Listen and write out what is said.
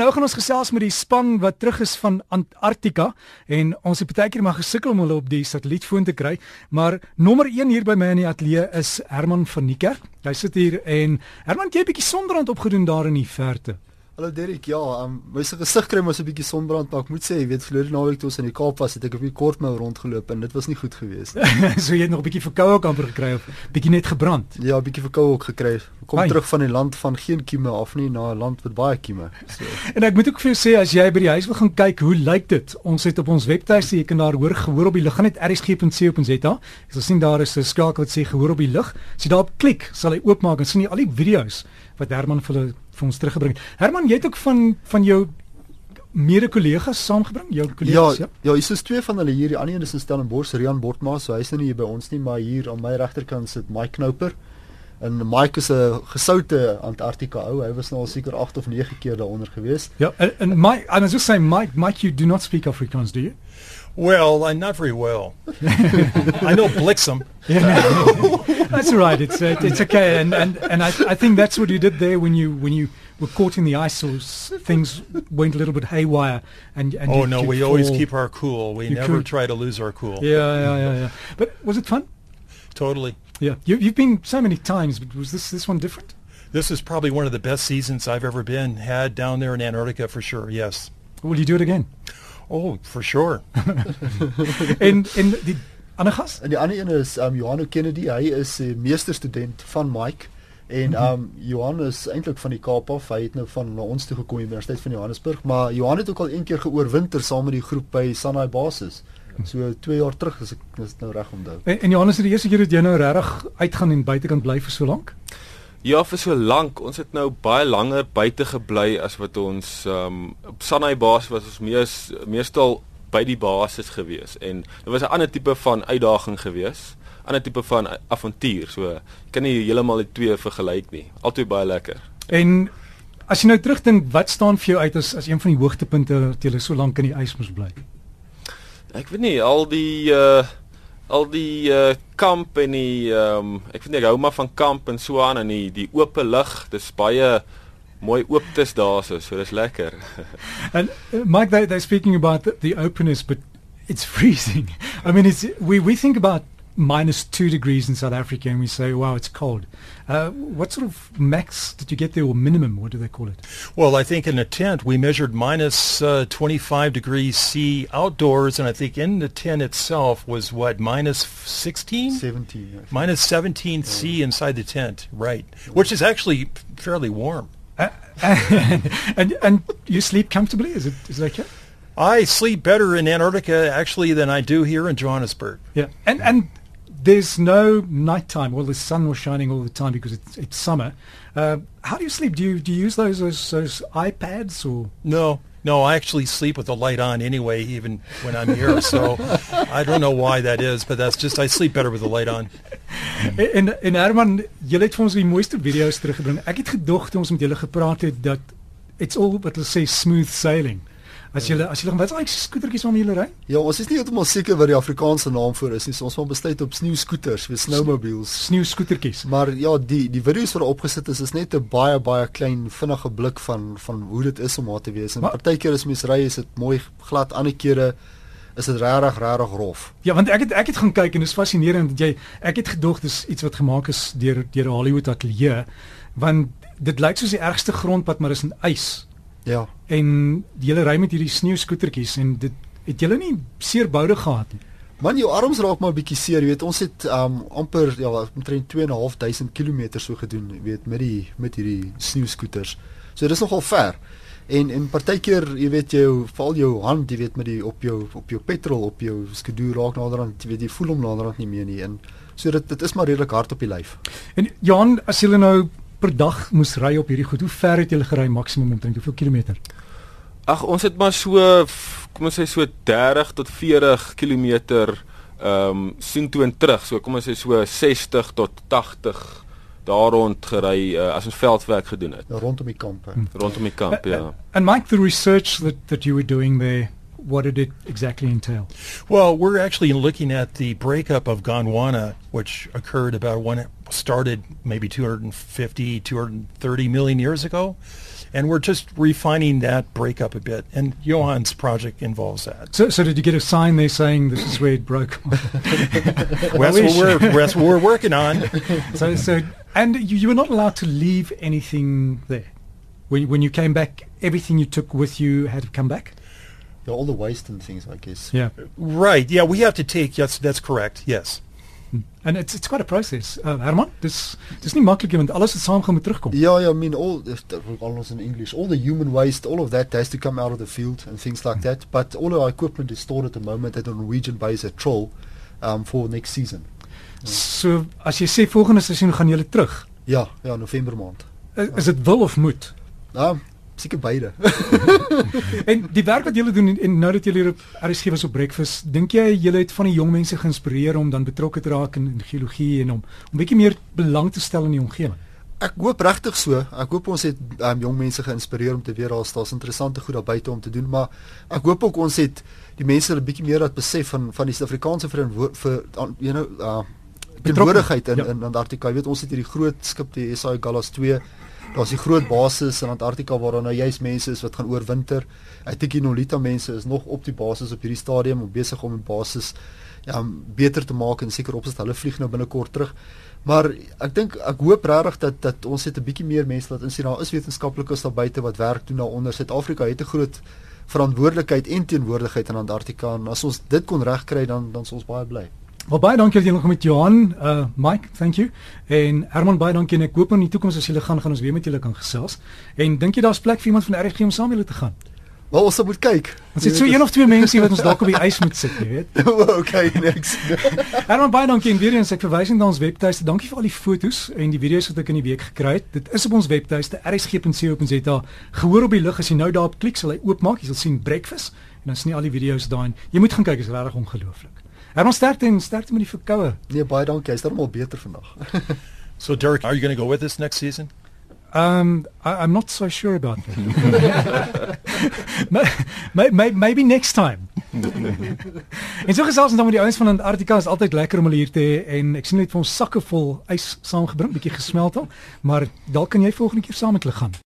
Nou gaan ons gesels met die span wat terug is van Antarktika en ons het baie keer maar gesukkel om hulle op die satellietfoon te kry, maar nommer 1 hier by my in die ateljee is Herman van Niekerk. Hy sit hier en Herman, jy het 'n bietjie sonderhand opgedoen daar in die verte. Hallo Derek, ja, um, my se gesig kry mos 'n bietjie sonbrand, maar ek moet sê, jy weet, verlede naweek toe ons in die Kaap was, het ek 'n bietjie kort mou rondgeloop en dit was nie goed geweest nie. so jy het nog 'n bietjie verkoue kamper gekry of bietjie net gebrand? Ja, 'n bietjie verkoue ook gekry. Kom Ai. terug van die land van geen kieme af nie na 'n land met baie kieme. So. en ek moet ook vir jou sê as jy by die huis wil gaan kyk, hoe lyk dit? Ons het op ons webtuiste, jy kan daar hoor gehoor op die lug, gaan net rsg.co.za. Jy sal sien daar is 'n skakel wat sê gehoor op die lug. As jy daarop klik, sal hy oopmaak en sien jy al die video's wat Herman vir vir ons teruggebring het. Herman, jy het ook van van jou mede kollegas saamgebring, jou kollegas, ja. Ja, ja, is dit twee van hulle hier, die ander een is in Stellenbosch, Rian Bortma, so hy's nou nie hier by ons nie, maar hier aan my regterkant sit Mike Knouper. En Mike is 'n gesoute Antarktika ou. Hy was nou al seker 8 of 9 keer daaronder gewees. Ja, en, en Mike, I was just saying Mike, Mike you do not speak Afrikaans, do you? Well, I'm not very well. I know Blixum. Yeah, that's right. It's uh, it's okay, and and and I I think that's what you did there when you when you were caught in the ice or things went a little bit haywire. And, and oh you, no, you we fall. always keep our cool. We you never could. try to lose our cool. Yeah, yeah, yeah, yeah. But was it fun? Totally. Yeah, you, you've been so many times, but was this this one different? This is probably one of the best seasons I've ever been had down there in Antarctica for sure. Yes. Will you do it again? Oh, for sure. en en die ander gas? En die ander een is um Johan Kennedy. Hy is 'n meesterstudent van Mike. En mhm. um Johan is eintlik van die Kaap af. Hy het nou van na ons toe gekom Universiteit van Johannesburg, maar Johan het ook al een keer geoorwinter saam met die groep by Sanai Basis. So 2 jaar terug as ek is nou reg onthou. En, en Johannes, die eerste keer dat jy nou regtig uitgaan en buitekant bly vir so lank? Ja, vir so lank. Ons het nou baie langer buite gebly as wat ons um op Sanai basis was ons mees meestal by die basis gewees en dit was 'n ander tipe van uitdaging gewees, ander tipe van avontuur. So kan nie heeltemal die twee vergelyk nie. Altyd baie lekker. En as jy nou terugdink, wat staan vir jou uit as as een van die hoogtepunte wat jy so lank in die ys moes bly? Ek weet nie al die uh al die uh, kamp en die ehm um, ek ek hou maar van kamp en so aan en die die oop lug dis baie mooi ooptes daar so so dis lekker. And uh, Mike they they speaking about the, the openness but it's freezing. I mean it's we we think about minus two degrees in South Africa and we say, wow, it's cold. Uh, what sort of max did you get there or minimum? What do they call it? Well, I think in a tent we measured minus, uh, 25 degrees C outdoors and I think in the tent itself was what, minus 16? 17. Minus 17 yeah. C inside the tent, right. Which is actually fairly warm. Uh, and, and you sleep comfortably? Is it, is it okay? I sleep better in Antarctica actually than I do here in Johannesburg. Yeah, and and there's no nighttime. Well, the sun was shining all the time because it's, it's summer. Uh, how do you sleep? Do you do you use those those, those iPads or no? No, I actually sleep with the light on anyway, even when I'm here. So I don't know why that is, but that's just I sleep better with the light on. en en Herman, jy het vir ons die mooiste video's teruggebring. Ek het gedog toe ons met julle gepraat het dat it's all what they say smooth sailing. As jy as jy wat is daai skootertjies waarmee jy ry? Ja, ons is nie heeltemal seker wat die Afrikaanse naam vir is nie. So ons moet besluit op sneeuskooters, vir snowmobiles, sneeuskoetertjies. Maar ja, die die video's wat opgesit is is net 'n baie baie klein vinnige blik van van hoe dit is om daar te wees. En partykeer as mens ry is dit mooi glad, ander kere is dit regtig regtig rof. Ja, want ek het ek het gaan kyk en dit is fascinerend dat jy ek het gedog dis iets wat gemaak is deur deur Hollywood ateljee want dit lyk soos die ergste grondpad maar is in ys. Ja. En jy ry met hierdie sneeuskoetertjies en dit het julle nie seer boude gehad nie. Man, jou arms raak maar 'n bietjie seer, jy weet, ons het um amper ja, omtrent 2.500 km so gedoen, jy weet, met die met hierdie sneeuskoeters. So dis nogal ver. En en partykeer, jy weet jy val jou hand, jy weet met die op jou op jou petrol op jou skeduur raak naderhand, jy weet jy voel hom naderhand nie meer nie en so dit dit is maar redelik hard op die lyf. En Jan, as jy nou per dag moes ry op hierdie goed. Hoe ver het jy gery maksimum omtrent hoeveel kilometer? Ag, ons het maar so kom ons sê so 30 tot 40 kilometer ehm um, sien toe en terug. So kom ons sê so 60 tot 80 daar rond gery uh, as ons veldwerk gedoen het. Ja, rondom die kamp. Hmm. Rondom die kamp, uh, ja. Uh, and Mike the research that that you were doing there what did it exactly entail? Well, we're actually looking at the breakup of Gondwana, which occurred about one, started maybe 250, 230 million years ago. And we're just refining that breakup a bit. And Johan's project involves that. So, so did you get a sign there saying this is where it broke? well, that's, what we're, that's what we're working on. so, so, and you, you were not allowed to leave anything there. When, when you came back, everything you took with you had to come back? All the waste and things, I guess. Yeah. Right. Yeah, we have to take, yes, that's correct. Yes. And it's it's quite a process. Uh, Herman, dis dis nie maklik want alles het saam moet terugkom. Ja, ja, I mean all all ons in English, all the human waste, all of that has to come out of the field and things like that. But all our equipment is stored at the moment at a Norwegian base at Troll um for next season. So as jy sê volgende seisoen gaan julle terug. Ja, ja, November maand. Is dit wil of moet? Ja, seker beide. en die werk wat julle doen en nou dat julle hier op RSG was op breakfast, dink jy julle het van die jong mense geïnspireer om dan betrokke te raak in, in geologie en om 'n bietjie meer belang te stel in die omgewing? Ek hoop regtig so. Ek hoop ons het um, jong mense geïnspireer om te weet daar's daar's interessante goed daar buite om te doen, maar ek hoop ook ons het die mense 'n bietjie meer dat besef van van die Suid-Afrikaanse vir vir you know uh betrokkenheid in ja. in Antarktika. Jy weet ons het hierdie groot skip die SA Gallas 2 Daar's die groot basis in Antarktika waar daar nou juis mense is wat gaan oorwinter. Ek dink die Nolita mense is nog op die basis op hierdie stadium om besig om die basis ja beter te maak en seker opsit hulle vlieg nou binnekort terug. Maar ek dink ek hoop regtig dat dat ons het 'n bietjie meer mense laat insien daar is wetenskaplikes daar buite wat werk doen daaronder. Suid-Afrika het 'n groot verantwoordelikheid en teenwoordigheid in Antarktika en as ons dit kon regkry dan dan sou ons baie bly. Wel baie dankie dat jy nog met Johan, uh Mike, thank you. En Herman baie dankie en ek hoop in die toekoms as julle gaan gaan ons weer met julle kan gesels. En dink jy daar's plek vir iemand van RFG om saam met julle te gaan? Wel ons moet kyk. Ons het so een of twee mense wat ons dalk op die ys moet sit, jy weet. okay, niks. Herman baie dankie en weer eens ek verwys na ons webtuiste. Dankie vir al die fotos en die video's wat ek in die week gekry het. Dit is op ons webtuiste rsg.co.za. Gehoor op die lig as jy nou daarop klik sal hy oopmaak. Jy sal sien breakfast en dan sien jy al die video's daarin. Jy moet gaan kyk, is regtig ongelooflik. Herman sterkte en sterkte met die verkoue. Nee, baie dankie. Hy's darmal beter vandag. so Derek, are you going to go with us next season? Um I, I'm not so sure about that. maybe, maybe next time. en so gesels ons dan met die ouens van Antarktika is altyd lekker om hulle hier te hê en ek sien net vir ons sakke vol ys saamgebring, bietjie gesmelt al, maar dalk kan jy volgende keer saam met hulle gaan.